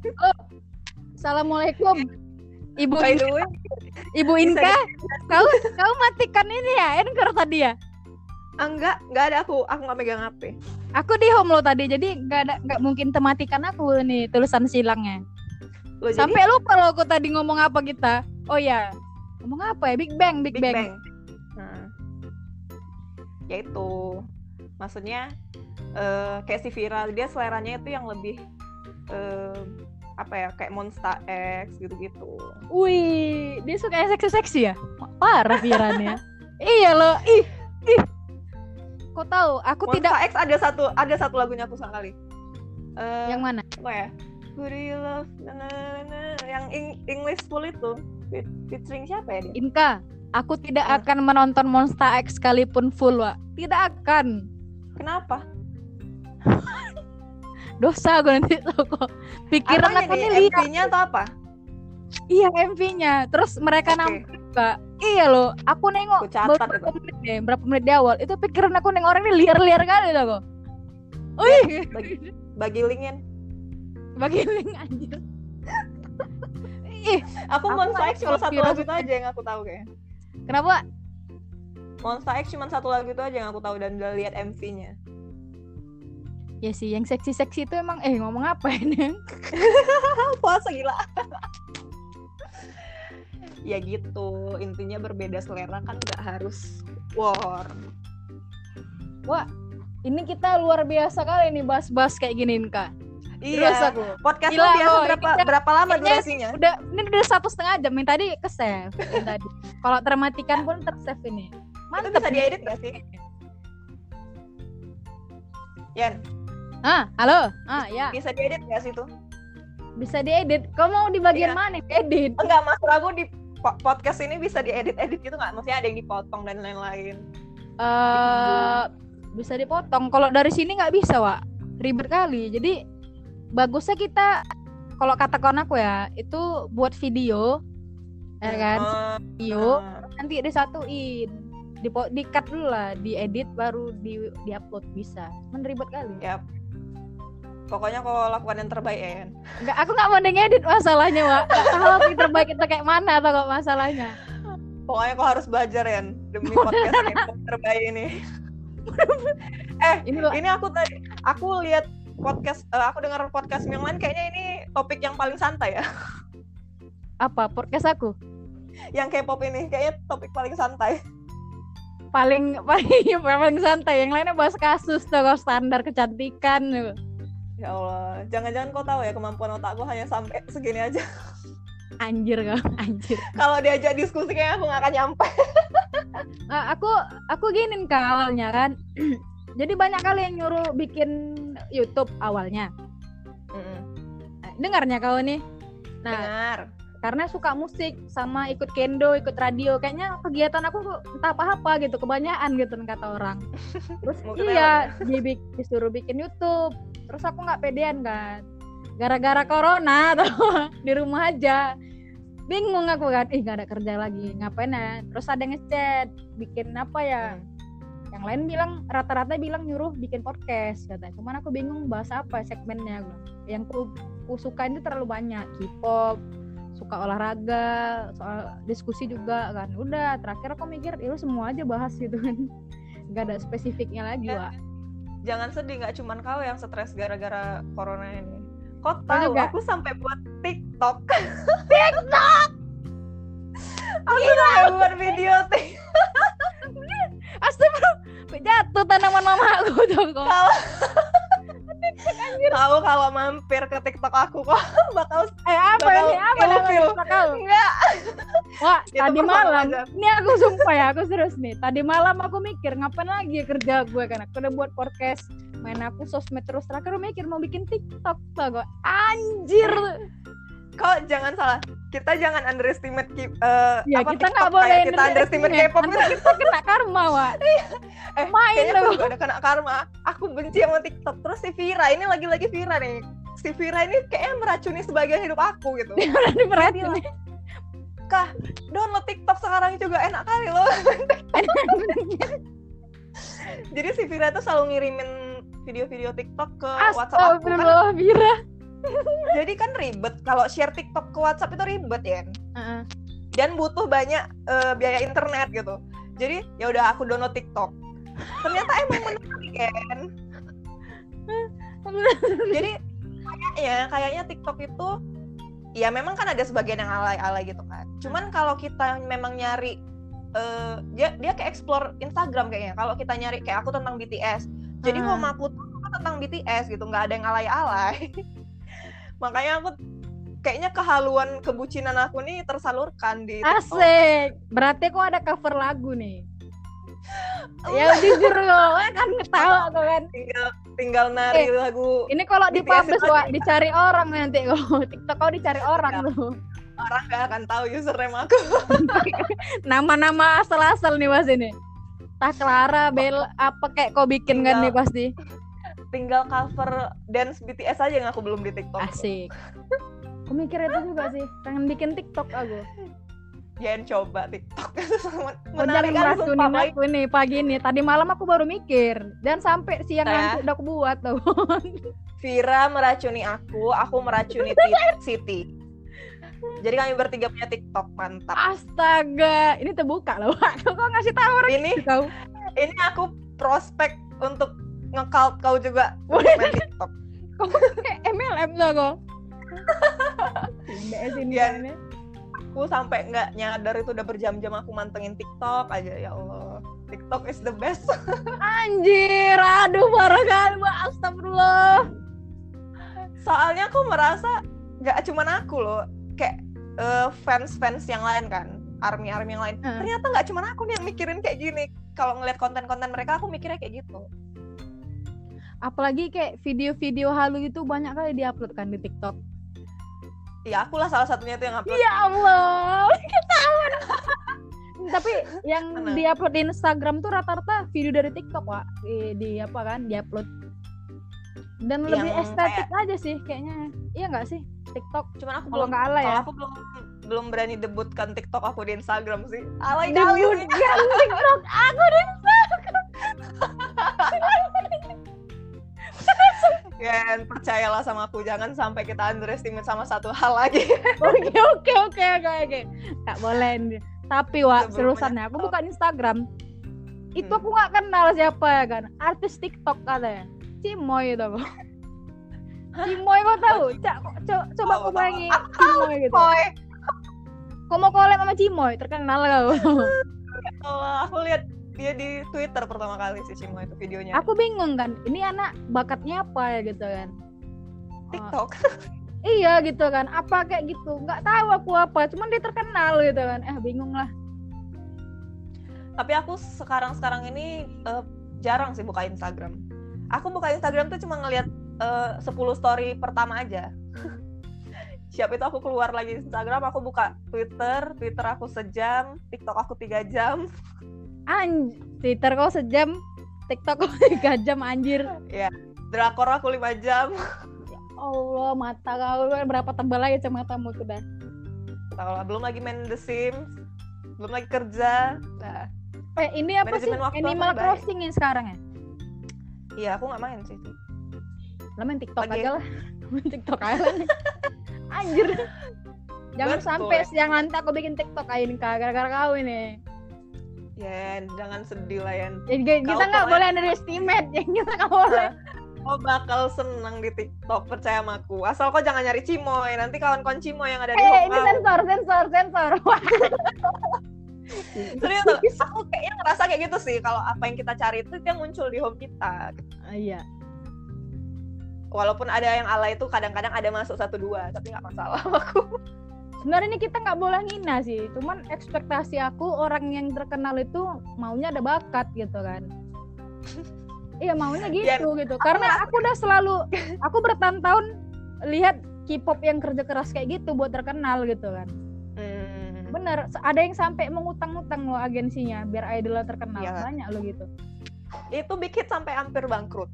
Oh, Assalamualaikum. Ibu By the way, Ibu Inka, kau kau matikan ini ya, Anchor tadi ya. Ah, enggak, enggak ada aku, aku nggak megang HP. Aku di home lo tadi, jadi nggak ada nggak mungkin tematikan aku nih tulisan silangnya. Lo jadi Sampai lupa lo aku tadi ngomong apa kita. Oh ya, ngomong apa ya? Big Bang, Big, Big Bang. Bang. Nah, ya itu, maksudnya eh, kayak si viral dia seleranya itu yang lebih eh, apa ya kayak Monster X gitu-gitu. Wih, dia suka yang seksi-seksi ya? Parah pikirannya. iya lo, ih, ih. Kau tahu, aku Monster tidak X ada satu ada satu lagunya aku sekali. Eh, yang mana? apa ya? You love? Na, na, na, na. Yang Eng- English full itu Feat- featuring siapa ya dia? Inka, aku tidak Ah. akan menonton Monster X sekalipun full, Wak. Tidak akan. Kenapa? Dosa gue nanti tau kok. Pikiran aku nih? MV-nya atau apa? Iya MV-nya. Terus mereka nampil juga. Iya loh. Aku nengok Aku beberapa menit deh, berapa menit di awal. Itu pikiran aku neng orang ini liar-liar kali tau kok. Wih, Bagi, bagi linkin. bagi link anjir. Ih, Aku, Aku Monster nggak X cuma satu lagu itu aja yang aku tahu kayak. kenapa? Monster X cuma satu lagu itu aja yang aku tahu dan udah lihat MV-nya. Ya sih, yang seksi-seksi itu emang eh ngomong apa ini? Puasa gila. ya gitu, intinya berbeda selera kan nggak harus war. Wah, ini kita luar biasa kali nih bahas-bahas kayak gini Kak. Terus Iya. aku. Podcast Gila, biasa oh, berapa ini berapa lama kayaknya durasinya? Udah ini udah satu setengah jam yang tadi ke save tadi. Kalau termatikan pun tersave ini. Itu Mantap. bisa diedit gak sih? Yan, Ah, halo. Ah, ya. bisa diedit gak sih tuh? Bisa diedit. Kau mau di bagian Iya. mana? Edit. Enggak, maksud aku di po- podcast ini bisa diedit-edit gitu nggak? Maksudnya ada yang dipotong dan lain-lain. Eh bisa dipotong. Kalau dari sini nggak bisa, Wak. Ribet kali. Jadi bagusnya kita kalau kata aku ya, itu buat video ya kan? Oh, Video nah. nanti disatuin. Di di cut dulu lah, diedit baru di diupload bisa. Men ribet kali. Ya. Pokoknya kau lakukan yang terbaik ya, Yan. Enggak, aku nggak mau ngedit masalahnya, Wak. Nggak tahu aku yang terbaik itu kayak mana atau kok masalahnya. Pokoknya kau harus belajar, Yan. Demi podcast yang terbaik ini. eh, Ini ini aku tadi, aku lihat podcast, eh, aku dengar podcast yang lain kayaknya ini topik yang paling santai ya. apa podcast aku? yang K-pop ini kayaknya topik paling santai. Paling paling paling santai. Yang lainnya bahas kasus tuh, kalau standar kecantikan. Ya Allah, jangan-jangan kau tahu ya kemampuan otakku hanya sampai segini aja. Anjir kau, anjir. Kalau diajak diskusi kayaknya aku nggak akan nyampe. Ah, aku aku giniin kak awalnya kan. Jadi banyak kali yang nyuruh bikin YouTube awalnya. Eh, Dengarnya kau nih. Nah, Dengar. karena suka musik sama ikut kendo, ikut radio, kayaknya kegiatan aku entah apa-apa gitu, kebanyakan gitu kata orang. Terus iya, dibik- disuruh bikin YouTube. Terus aku nggak pedean kan. Gara-gara corona tuh di rumah aja. Bingung aku kan, ih gak ada kerja lagi, ngapain ya? Terus ada ngechat, bikin apa ya? Hmm. Yang lain bilang rata-rata bilang nyuruh bikin podcast katanya. Cuman aku bingung bahas apa segmennya gue. Yang ku, ku suka itu terlalu banyak, K-pop, suka olahraga, soal diskusi juga kan. Udah, terakhir aku mikir, lu semua aja bahas gitu kan. Gak ada spesifiknya lagi, Ya, Wak. Jangan sedih, nggak cuman kau yang stres gara-gara corona ini. Kau tahu, aku sampai buat TikTok. TikTok. aku sampai buat video TikTok. Astagfirullah, jatuh tanaman mama aku tuh kok. Kalau tahu kalau mampir ke TikTok aku kok bakal Eh apa bakal ini? Apa. TikTok kau? enggak. Wah, Itu tadi malam, ini aku sumpah ya, aku serius nih. Tadi malam aku mikir ngapain lagi ya kerja gue kan. Aku udah buat podcast, main aku sosmed terus terakhir aku mikir mau bikin TikTok tuh gue. Anjir. Kau jangan salah. Kita jangan underestimate eh, Ya apa, kita TikTok nggak boleh kayak kita underestimate K-pop Nanti kita kena karma, Wak. eh, main loh. ada kena karma. Aku benci sama TikTok. Terus si Vira ini lagi-lagi Vira nih. Si Vira ini kayaknya meracuni sebagian hidup aku gitu. Berarti nih. Kah, download TikTok sekarang juga enak kali loh. Jadi si Vira tuh selalu ngirimin video-video TikTok ke WhatsApp aku kan. Bira. jadi kan ribet kalau share TikTok ke WhatsApp itu ribet ya Heeh. dan butuh banyak eh, biaya internet gitu jadi ya udah aku download TikTok ternyata emang menarik kan jadi kayaknya kayaknya TikTok itu ya memang kan ada sebagian yang alay-alay gitu kan cuman kalau kita memang nyari eh, dia dia kayak explore Instagram kayaknya kalau kita nyari kayak aku tentang BTS jadi Hmm. home aku tuh tentang BTS gitu nggak ada yang alay-alay makanya aku kayaknya kehaluan kebucinan aku nih tersalurkan di TikTok. Asik. Berarti kok ada cover lagu nih. ya jujur lo, kan ketawa kok kan. tinggal tinggal nari Eh, lagu Ini kalau di publish aja. dicari orang nanti kok. TikTok kau dicari orang Ya. tuh. orang gak akan tahu username aku Nama-nama asal-asal nih Mas ini. Tah Clara, Bel, apa kayak kau bikin kan Tinggal- nih pasti. tinggal cover dance BTS aja yang aku belum di TikTok Asik. Aku mikir itu juga sih, pengen bikin TikTok aku. Jangan coba TikTok Kau menarik jangan kan meracunin sumpah aku nih pagi ini. Tadi malam aku baru mikir dan sampai siang Nah. nanti udah aku buat tuh. Vira meracuni aku aku meracuni Siti jadi kami bertiga punya TikTok mantap Astaga, ini terbuka loh. Kau kau ngasih tahu orang ini kau. ini aku prospek untuk ngekalt kau juga main TikTok Kayak MLM tuh kok. BS ini Iya. ini. Aku sampai nggak nyadar itu udah berjam-jam aku mantengin TikTok aja ya Allah TikTok is the best Anjir, aduh parah kali. Astagfirullah. soalnya aku merasa nggak cuman aku loh kayak eh, fans-fans yang lain kan army-army yang lain Hmm. ternyata nggak cuman aku nih yang mikirin kayak gini kalau ngeliat konten-konten mereka aku mikirnya kayak gitu Apalagi kayak video-video halu itu banyak kali diupload kan di TikTok. Ya aku lah salah satunya itu yang upload Ya Allah, ketahuan. Tapi yang Mana? diupload di Instagram tuh rata-rata video dari TikTok, Wak. Di, di apa kan, diupload. Dan lebih Yang estetik aja sih kayaknya. Iya nggak sih? TikTok cuman aku kalau belum nggak kalau ya. aku belum belum berani debutkan TikTok aku di Instagram sih alay kali Debut sih. kan TikTok aku di ya percayalah sama aku jangan sampai kita underestimate sama satu hal lagi Oke oke oke oke oke. Gak boleh. Tapi Wak, seriusannya aku banyak buka Instagram. Itu Hmm. aku nggak kenal siapa ya kan. Artis TikTok katanya. Cimoy itu. Cimoy kau tahu? Cak, co- coba kau tahu. bayangin Cimoy gitu. Boy Kau mau collab sama Cimoy, terkenal kau. Allah, aku lihat dia di Twitter pertama kali sih Cimo itu videonya aku bingung kan, ini anak bakatnya apa ya gitu kan. Oh, TikTok iya gitu kan, apa kayak gitu. Nggak tahu aku apa, cuman dia terkenal gitu kan. Eh bingung lah. tapi aku sekarang sekarang ini eh, jarang sih buka Instagram aku buka Instagram tuh cuma ngelihat eh, 10 story pertama aja siap itu aku keluar lagi Instagram aku buka Twitter Twitter aku sejam TikTok aku tiga jam Anj, Twitter kau sejam, TikTok kau tiga jam anjir. drakor aku lima jam Allah mata kau berapa tebal lagi kacamatamu tuh dah. Tahu lah, belum lagi main The Sims belum lagi kerja nah Eh ini apa sih? Animal. Crossing ini sekarang ya? iya aku nggak main sih Lah main TikTok Lagi- aja lah. Main TikTok aja lah. Anjir. Jangan Betul, sampai ya. siang nanti aku bikin TikTok ini Kak, gara-gara kau ini. ya jangan sedih lah ya Jadi kita nggak boleh underestimate ya kita nggak boleh. Kau bakal seneng di TikTok, percaya sama aku. Asal kau jangan nyari Cimoy, nanti kawan-kawan Cimoy yang ada di Eh home ini sensor sensor sensor. Serius, tuh, aku kayaknya ngerasa kayak gitu sih. Kalau apa yang kita cari itu yang muncul di home kita. Iya. Walaupun ada yang alay itu kadang-kadang ada masuk satu dua, tapi nggak masalah aku. Sebenarnya ini kita nggak boleh ngina sih. Cuman ekspektasi aku orang yang terkenal itu maunya ada bakat gitu kan. Iya maunya gitu gitu. Karena aku udah selalu aku bertahun-tahun lihat K-pop yang kerja keras kayak gitu buat terkenal gitu kan. Hmm. Bener, ada yang sampai mengutang-utang lo agensinya biar idolnya terkenal. Iya. Banyak lo gitu. Itu Big Hit sampai hampir bangkrut.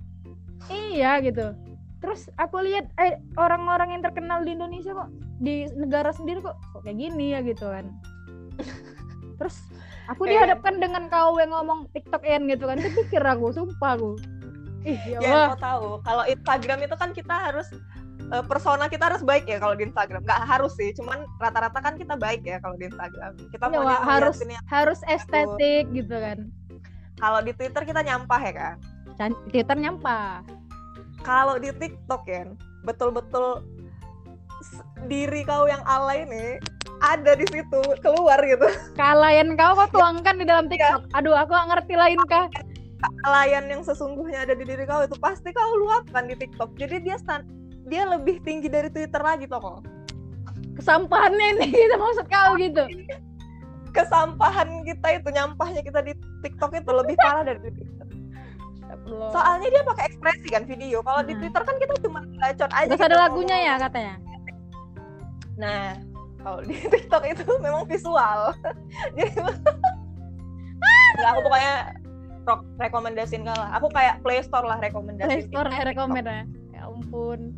Iya gitu. Terus aku lihat eh, orang-orang yang terkenal di Indonesia kok di negara sendiri kok, kok kayak gini ya gitu kan. Terus aku Kayak- dihadapkan dengan kau yang ngomong TikTok en gitu kan, terpikir aku, sumpah aku. Ih ya Ya, Allah. tahu, kalau Instagram itu kan kita harus uh, persona kita harus baik ya kalau di Instagram. Nggak harus sih, cuman rata-rata kan kita baik ya kalau di Instagram. Kita Ya, mau harus harus estetik gitu kan. Kalau di Twitter kita nyampah ya kan. Twitter nyampah. Kalau di TikTok ya, betul-betul diri kau yang alay nih ada di situ keluar gitu. Kalayan kau kau tuangkan di dalam TikTok. Aduh, aku gak ngerti lain kah. Kealayan yang sesungguhnya ada di diri kau itu pasti kau luapkan di TikTok. Jadi dia stan dia lebih tinggi dari Twitter lagi toh. Kesampahannya ini gitu maksud kau gitu. Kesampahan kita itu nyampahnya kita di TikTok itu lebih parah dari Astagfirullah. Soalnya dia pakai ekspresi kan video. Kalau di Nah. Twitter kan kita cuma bacot aja. Terus gitu ada lagunya ya katanya. Nah, kalau di TikTok itu memang visual. Jadi Nggak, aku pokoknya rekomendasiin kau lah. Aku kayak Play Store lah rekomendasi. Play Store ya rekomend ya. Ya ampun.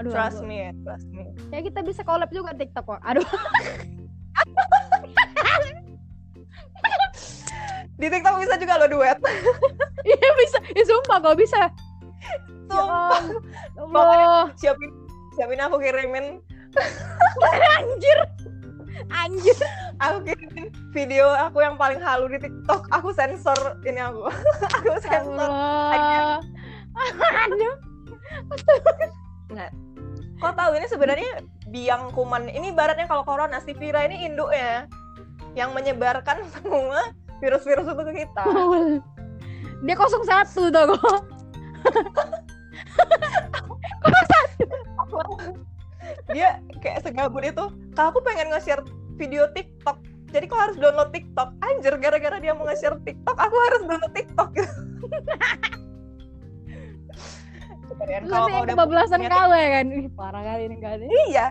Aduh, Trust aduh. me, ya, trust me. Ya kita bisa collab juga TikTok kok. Aduh. Di TikTok bisa juga lo duet. Iya bisa. Ya sumpah kok bisa. Ya Sumpah. Allah. Siapin siapin aku kirimin Anjir. Anjir. aku kirimin video aku yang paling halu di TikTok. Aku sensor ini aku. aku sensor. Aduh. Kau tahu ini sebenarnya biang kuman. Ini ibaratnya kalau corona si Vira ini induknya yang menyebarkan semua virus-virus ke kita. Dia kosong satu tuh kok. Dia kayak segabut itu. Kalau aku pengen nge-share video TikTok, jadi kau harus download TikTok. Anjir, gara-gara dia mau nge-share TikTok, aku harus download TikTok. Kalian Terus kalau kau udah kebablasan punya kau ya kan. Ih, parah kali ini kali. Iya.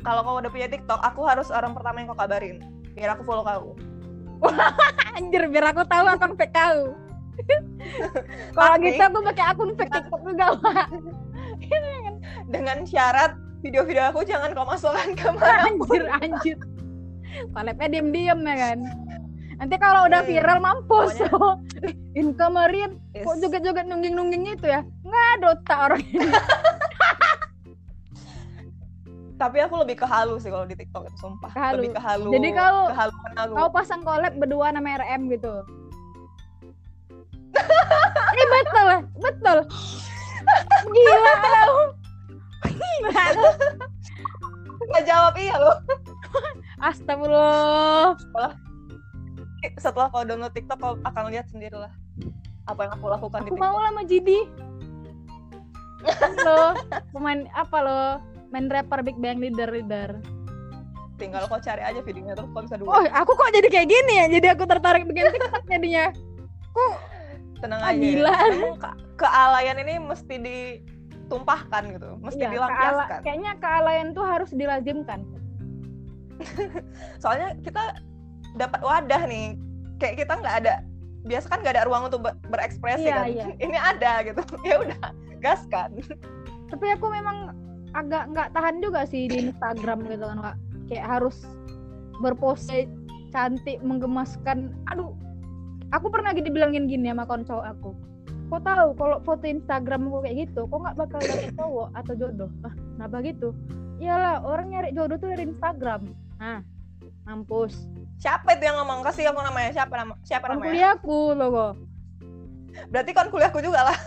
Kalau kau udah punya TikTok, aku harus orang pertama yang kau kabarin. Biar aku follow kau. Anjir, biar aku tahu akun fake kau. Kalau gitu aku pakai akun fake TikTok juga, Pak. Dengan syarat video-video aku jangan kau masukkan ke mana. Anjir, anjir. Kolabnya diem-diem ya kan. Nanti kalau udah Hmm. viral mampus. Pokoknya- Eh, In kemarin Yes. kok joget-joget nungging-nungging itu ya? Nggak ada otak orang ini. Tapi aku lebih ke halu sih kalau di TikTok itu sumpah. Ke halu. Lebih ke halu. Jadi kehaluan aku. Kau pasang collab berdua nama RM gitu. Ini betul, betul. Gila lu. Nggak jawab iya loh. Astagfirullah. Setelah kau download TikTok kau akan lihat sendiri lah apa yang aku lakukan di Aku TikTok. mau lah sama Jidi. lo pemain apa lo? Main rapper Big Bang leader leader. Tinggal kau cari aja videonya terus kau bisa dua. Oh, aku kok jadi kayak gini ya? Jadi aku tertarik bikin TikTok jadinya. Tenang ah, aja. gila. Ke- kealayan ini mesti ditumpahkan gitu, mesti Iya, keala- dilampiaskan. kayaknya kealayan tuh harus dilazimkan. Soalnya kita dapat wadah nih, kayak kita nggak ada biasa kan nggak ada ruang untuk ber- berekspresi Iya, kan. iya. Ini ada gitu. Ya udah, gaskan. Tapi aku memang agak nggak tahan juga sih di Instagram gitu kan, Kak. Kayak harus berpose cantik, menggemaskan. Aduh, aku pernah gitu dibilangin gini sama kawan cowok aku. Kok tahu kalau foto Instagram aku kayak gitu, kok nggak bakal dapet cowok atau jodoh? Ah, kenapa gitu? Iyalah, orang nyari jodoh tuh dari Instagram. Nah, mampus. Siapa itu yang ngomong? Kasih aku namanya. Siapa nama? Siapa namanya? kuliahku loh kok. Berarti kan kuliahku juga lah.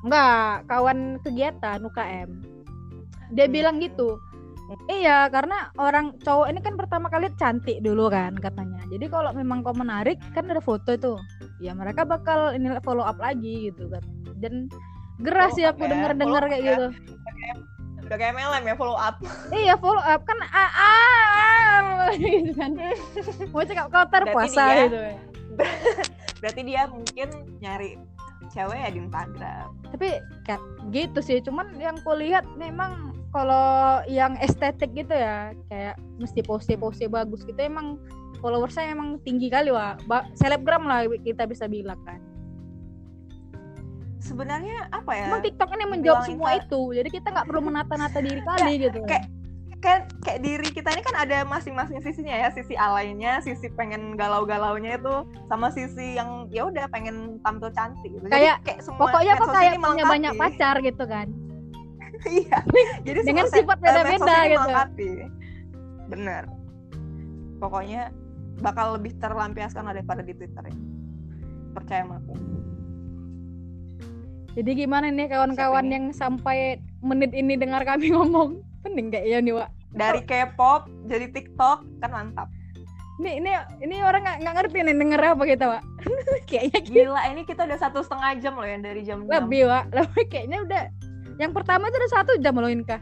Enggak, kawan kegiatan UKM. Dia Hmm. bilang gitu. Iya, karena orang cowok ini kan pertama kali cantik dulu kan katanya. Jadi kalau memang kau menarik kan ada foto itu. Ya mereka bakal ini follow up lagi gitu kan. Dan geras sih Follow aku ya, denger-denger follow up kayak ya. gitu. Udah kayak MLM ya follow up. Iya, follow up kan ah, ah, gitu kan. Mau cakap kau terpuasa gitu. Berarti dia mungkin nyari cewek ya di Instagram. tapi kayak gitu sih cuman yang kulihat memang kalau yang estetik gitu ya kayak mesti pose-pose bagus gitu emang followersnya emang tinggi kali wah selebgram lah kita bisa bilang kan. Sebenarnya apa ya? emang TikTok ini menjawab Bilang semua insta- itu jadi kita nggak perlu menata-nata diri kali gitu. kayak kan kayak diri kita ini kan ada masing-masing sisinya ya sisi alaynya sisi pengen galau-galaunya itu sama sisi yang ya udah pengen tampil cantik gitu. Kayak- Jadi kayak semua pokoknya kok kayak punya banyak pacar gitu kan iya jadi Dengan sifat eh, beda-beda gitu. melengkapi. bener pokoknya bakal lebih terlampiaskan daripada di twitter ya percaya sama aku Jadi gimana nih kawan-kawan yang sampai menit ini dengar kami ngomong? Pening gak ya nih, Wak? dari K-pop jadi TikTok kan mantap Ini ini ini orang nggak nggak ngerti nih denger apa kita, Wak. Kayaknya kita gila ini kita udah satu setengah jam loh yang dari jam 6 lebih, Wak. Lebih kayaknya udah yang pertama itu udah satu jam loh Inka.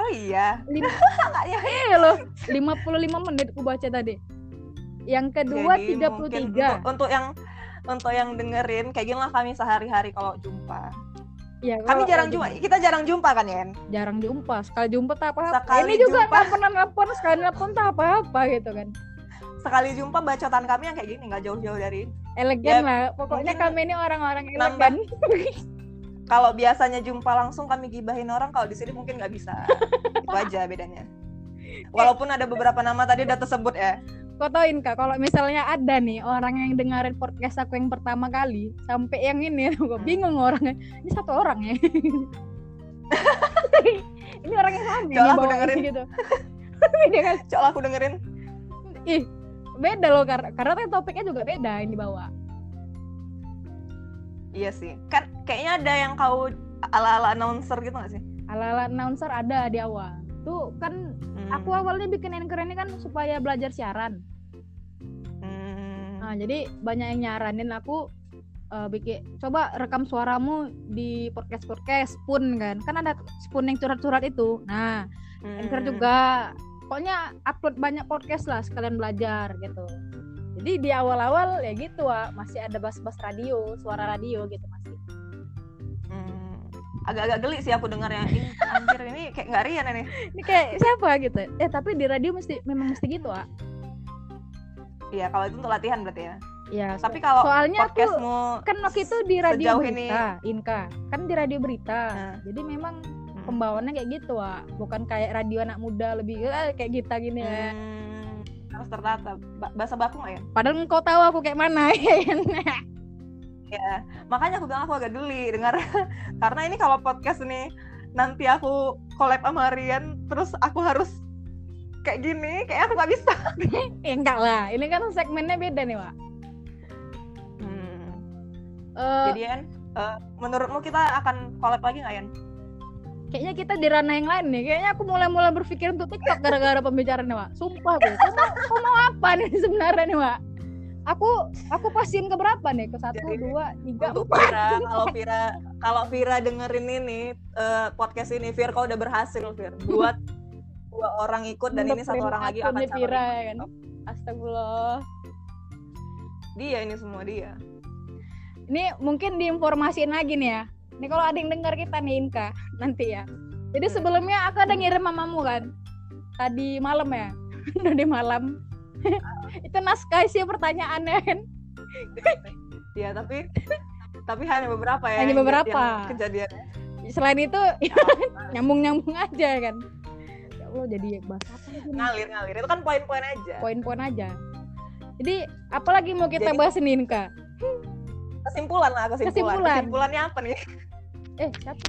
oh iya. Lima, ya. Iya loh, 55 menit aku baca tadi. Yang kedua Jadi mungkin 33. untuk, untuk yang untuk yang dengerin kayak gini lah kami sehari-hari kalau jumpa. Ya, kami jarang jumpa kita jarang jumpa kan Yen? Jarang jumpa sekali jumpa tak apa-apa. Sekali ini juga jumpa. nggak pernah nelpon sekali nelpon tak apa-apa gitu kan. Sekali jumpa bacotan kami yang kayak gini nggak jauh-jauh dari elegan Ya, lah pokoknya kami ini orang-orang elegan kalau biasanya jumpa langsung kami gibahin orang kalau di sini mungkin nggak bisa. Itu aja bedanya. Walaupun ada beberapa nama tadi udah tersebut ya. Kau tauin kak kalau misalnya ada nih orang yang dengerin podcast aku yang pertama kali sampai yang ini gue bingung orangnya. Ini satu orang ya? Ini orang yang sama Coba aku dengerin. gitu? Beda kan? Coba aku dengerin. Ih beda loh karena karena topiknya juga beda yang dibawa iya sih. Kan kayaknya ada yang kau ala-ala announcer gitu gak sih? Ala-ala announcer ada di awal. Tuh kan Hmm. aku awalnya bikin anchor ini kan supaya belajar siaran. Hmm. Nah, jadi banyak yang nyaranin aku eh, bikin coba rekam suaramu di podcast podcast pun kan. Kan ada spoon yang curhat-curhat itu. Nah anchor Hmm. juga. Pokoknya upload banyak podcast lah sekalian belajar gitu jadi di awal-awal ya gitu Wak, masih ada bas-bas radio suara radio gitu masih Hmm. agak-agak geli sih aku dengarnya Ih, anjir ini kayak nggak rian ini ini kayak siapa gitu eh tapi di radio mesti memang mesti gitu Wak. iya kalau itu untuk latihan berarti ya ya so- tapi kalau soalnya aku podcastmu kan waktu itu di radio sejauh ini- berita Inka kan di radio berita Nah. jadi memang Hmm. pembawaannya kayak gitu Wak. bukan kayak radio anak muda lebih eh, kayak kita gini ya Hmm, harus tertata Ba- bahasa baku nggak ya? Padahal engkau tahu aku kayak mana ya. Makanya aku bilang aku agak geli dengar. Karena ini kalau podcast ini nanti aku collab sama Rian terus aku harus kayak gini kayak aku nggak bisa. Ya enggak lah. Ini kan segmennya beda nih Wak. Hmm. Eh, jadi Yan eh, menurutmu kita akan collab lagi nggak Yan kayaknya kita di ranah yang lain nih. Kayaknya aku mulai-mulai berpikir untuk TikTok gara-gara pembicaraan nih Wak. sumpah tuh kau mau, kau mau apa nih sebenarnya nih Wak? aku aku pastiin ke berapa nih? Ke satu Jadi, dua tiga untuk empat. Vira kalau Vira kalau Vira dengerin ini eh, podcast ini Vir kau udah berhasil Vir buat dua orang ikut dan ini satu Untuk orang lagi akan calon Vira ya kan? Astagfirullah. Dia ini semua dia. Ini mungkin diinformasiin lagi nih ya ini kalau ada yang dengar kita nih Inka nanti ya. Jadi sebelumnya aku ada ngirim mamamu kan? Tadi malam ya? Tadi malam. Itu naskah sih pertanyaannya kan? Ya tapi tapi hanya beberapa ya. Hanya beberapa. kejadian. Selain itu nyambung nyambung aja kan? Ya Allah jadi bahas apa lagi nih? ngalir ngalir. Itu kan poin-poin aja. Poin-poin aja. Jadi apalagi mau kita Jadi- bahas nih Inka? Kesimpulan lah kesimpulan. Kesimpulan. kesimpulannya apa nih eh siapa?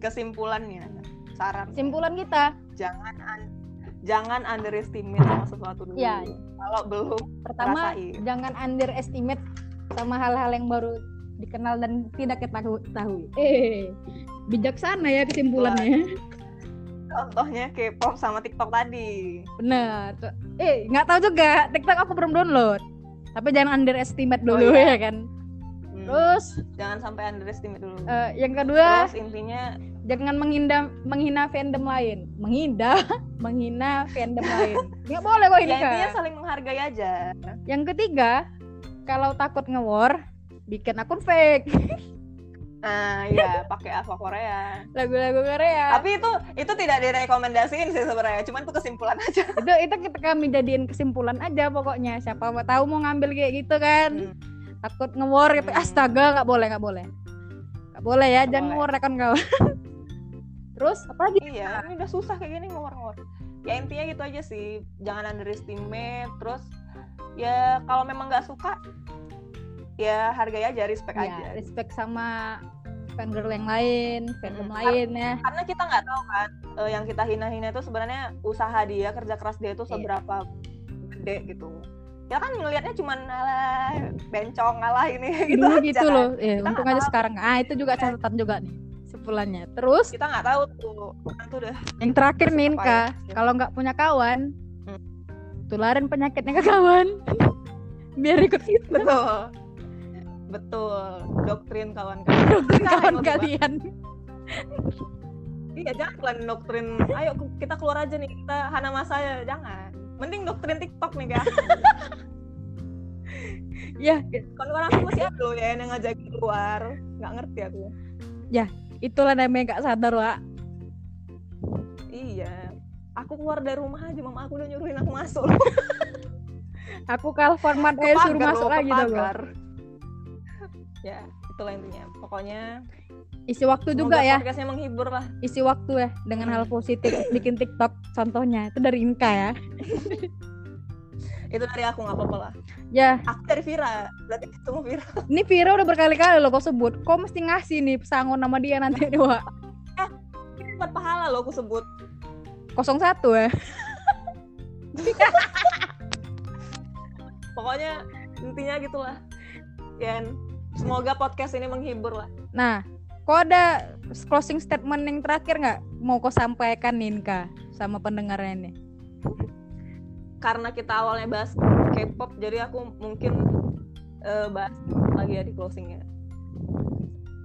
Kesimpulannya saran. Kesimpulan kita. Jangan un- jangan underestimate sama sesuatu dulu. Iya. kalau belum pertama Rasain. jangan underestimate sama hal-hal yang baru dikenal dan tidak kita ketahui eh bijaksana ya kesimpulannya. Contohnya K-pop sama TikTok tadi. Bener Tuh. eh nggak tahu juga TikTok aku belum download. Tapi jangan underestimate dulu Oh, iya. ya kan terus? Jangan sampai underestimate dulu. Eh, yang kedua terus intinya jangan menghina menghina fandom lain. Menghina? Menghina fandom lain. Nggak boleh kok ini ya intinya saling menghargai aja. Yang ketiga kalau takut nge-war bikin akun fake. Nah iya pakai Aqua Korea. Lagu-lagu Korea. Tapi itu itu tidak direkomendasiin sih sebenarnya cuman itu kesimpulan aja. Itu itu kita kami jadiin kesimpulan aja pokoknya. Siapa mau tahu mau ngambil kayak gitu kan? Hmm. Takut nge-war gitu astaga nggak boleh nggak boleh. Nggak boleh ya jangan boleh. nge-war kan kawan terus apa lagi iya. Ini udah susah kayak gini ngomong-ngomong ya intinya gitu aja sih. Jangan underestimate terus ya kalau memang nggak suka ya hargai aja respect ya aja. respect sama fangirl yang lain fandom Hmm. lain ya. karena kita nggak tahu kan eh, yang kita hina-hina itu sebenarnya usaha dia kerja keras dia itu Iya. seberapa gede gitu ya kan ngelihatnya cuman alah bencong alah ini gitu dulu aja gitu kan. loh eh, Kita untung aja tahu. sekarang ah itu juga Iya. catatan juga nih sebulannya terus kita nggak tahu tuh tuh udah yang terakhir nih Kak ya? kalau nggak punya kawan Hmm. tularin penyakitnya ke kawan biar ikut itu betul betul doktrin kawan-kawan Kita yang kawan kalian Iya jangan kalian doktrin. Ayo kita keluar aja nih kita hana masa ya jangan. Mending doktrin TikTok nih guys. ya Kawan-kawan aku masih ada loh ya yang ngajak keluar. Nggak ngerti aku. itulah namanya gak sadar Wak Iya. Aku keluar dari rumah aja mama aku udah nyuruhin aku masuk. aku kalau format eh suruh masuk lagi dong. Ya itulah intinya. Pokoknya isi waktu juga ya podcastnya menghibur lah. isi waktu ya dengan hal positif bikin TikTok contohnya itu dari Inka ya Itu dari aku nggak apa-apa lah. ya Aku dari Vira. Berarti ketemu Vira. ini Vira udah berkali-kali loh kau sebut kau mesti ngasih nih pesangon nama dia nanti Wak Ini buat pahala loh aku sebut. 01 ya Pokoknya intinya gitulah. Dan semoga podcast ini menghibur lah. Nah, kok ada closing statement yang terakhir nggak mau kau sampaikan Ninka sama pendengarnya nih? karena kita awalnya bahas K-pop jadi aku mungkin eh, bahas lagi ya di closingnya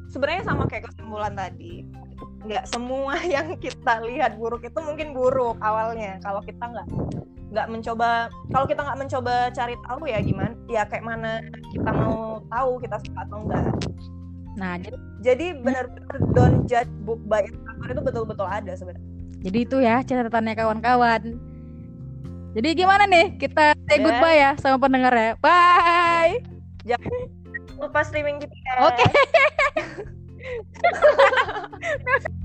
sebenarnya sama kayak kesimpulan tadi nggak semua yang kita lihat buruk itu mungkin buruk awalnya kalau kita nggak nggak mencoba kalau kita nggak mencoba cari tahu ya gimana ya kayak mana kita mau tahu kita suka atau enggak Nah, jadi, jadi benar-benar don't judge book by its cover itu betul-betul ada sebenarnya jadi itu ya catatannya kawan-kawan. Jadi gimana nih kita say goodbye ya sama pendengar ya. Bye lupa streaming kita. Oke. Okay.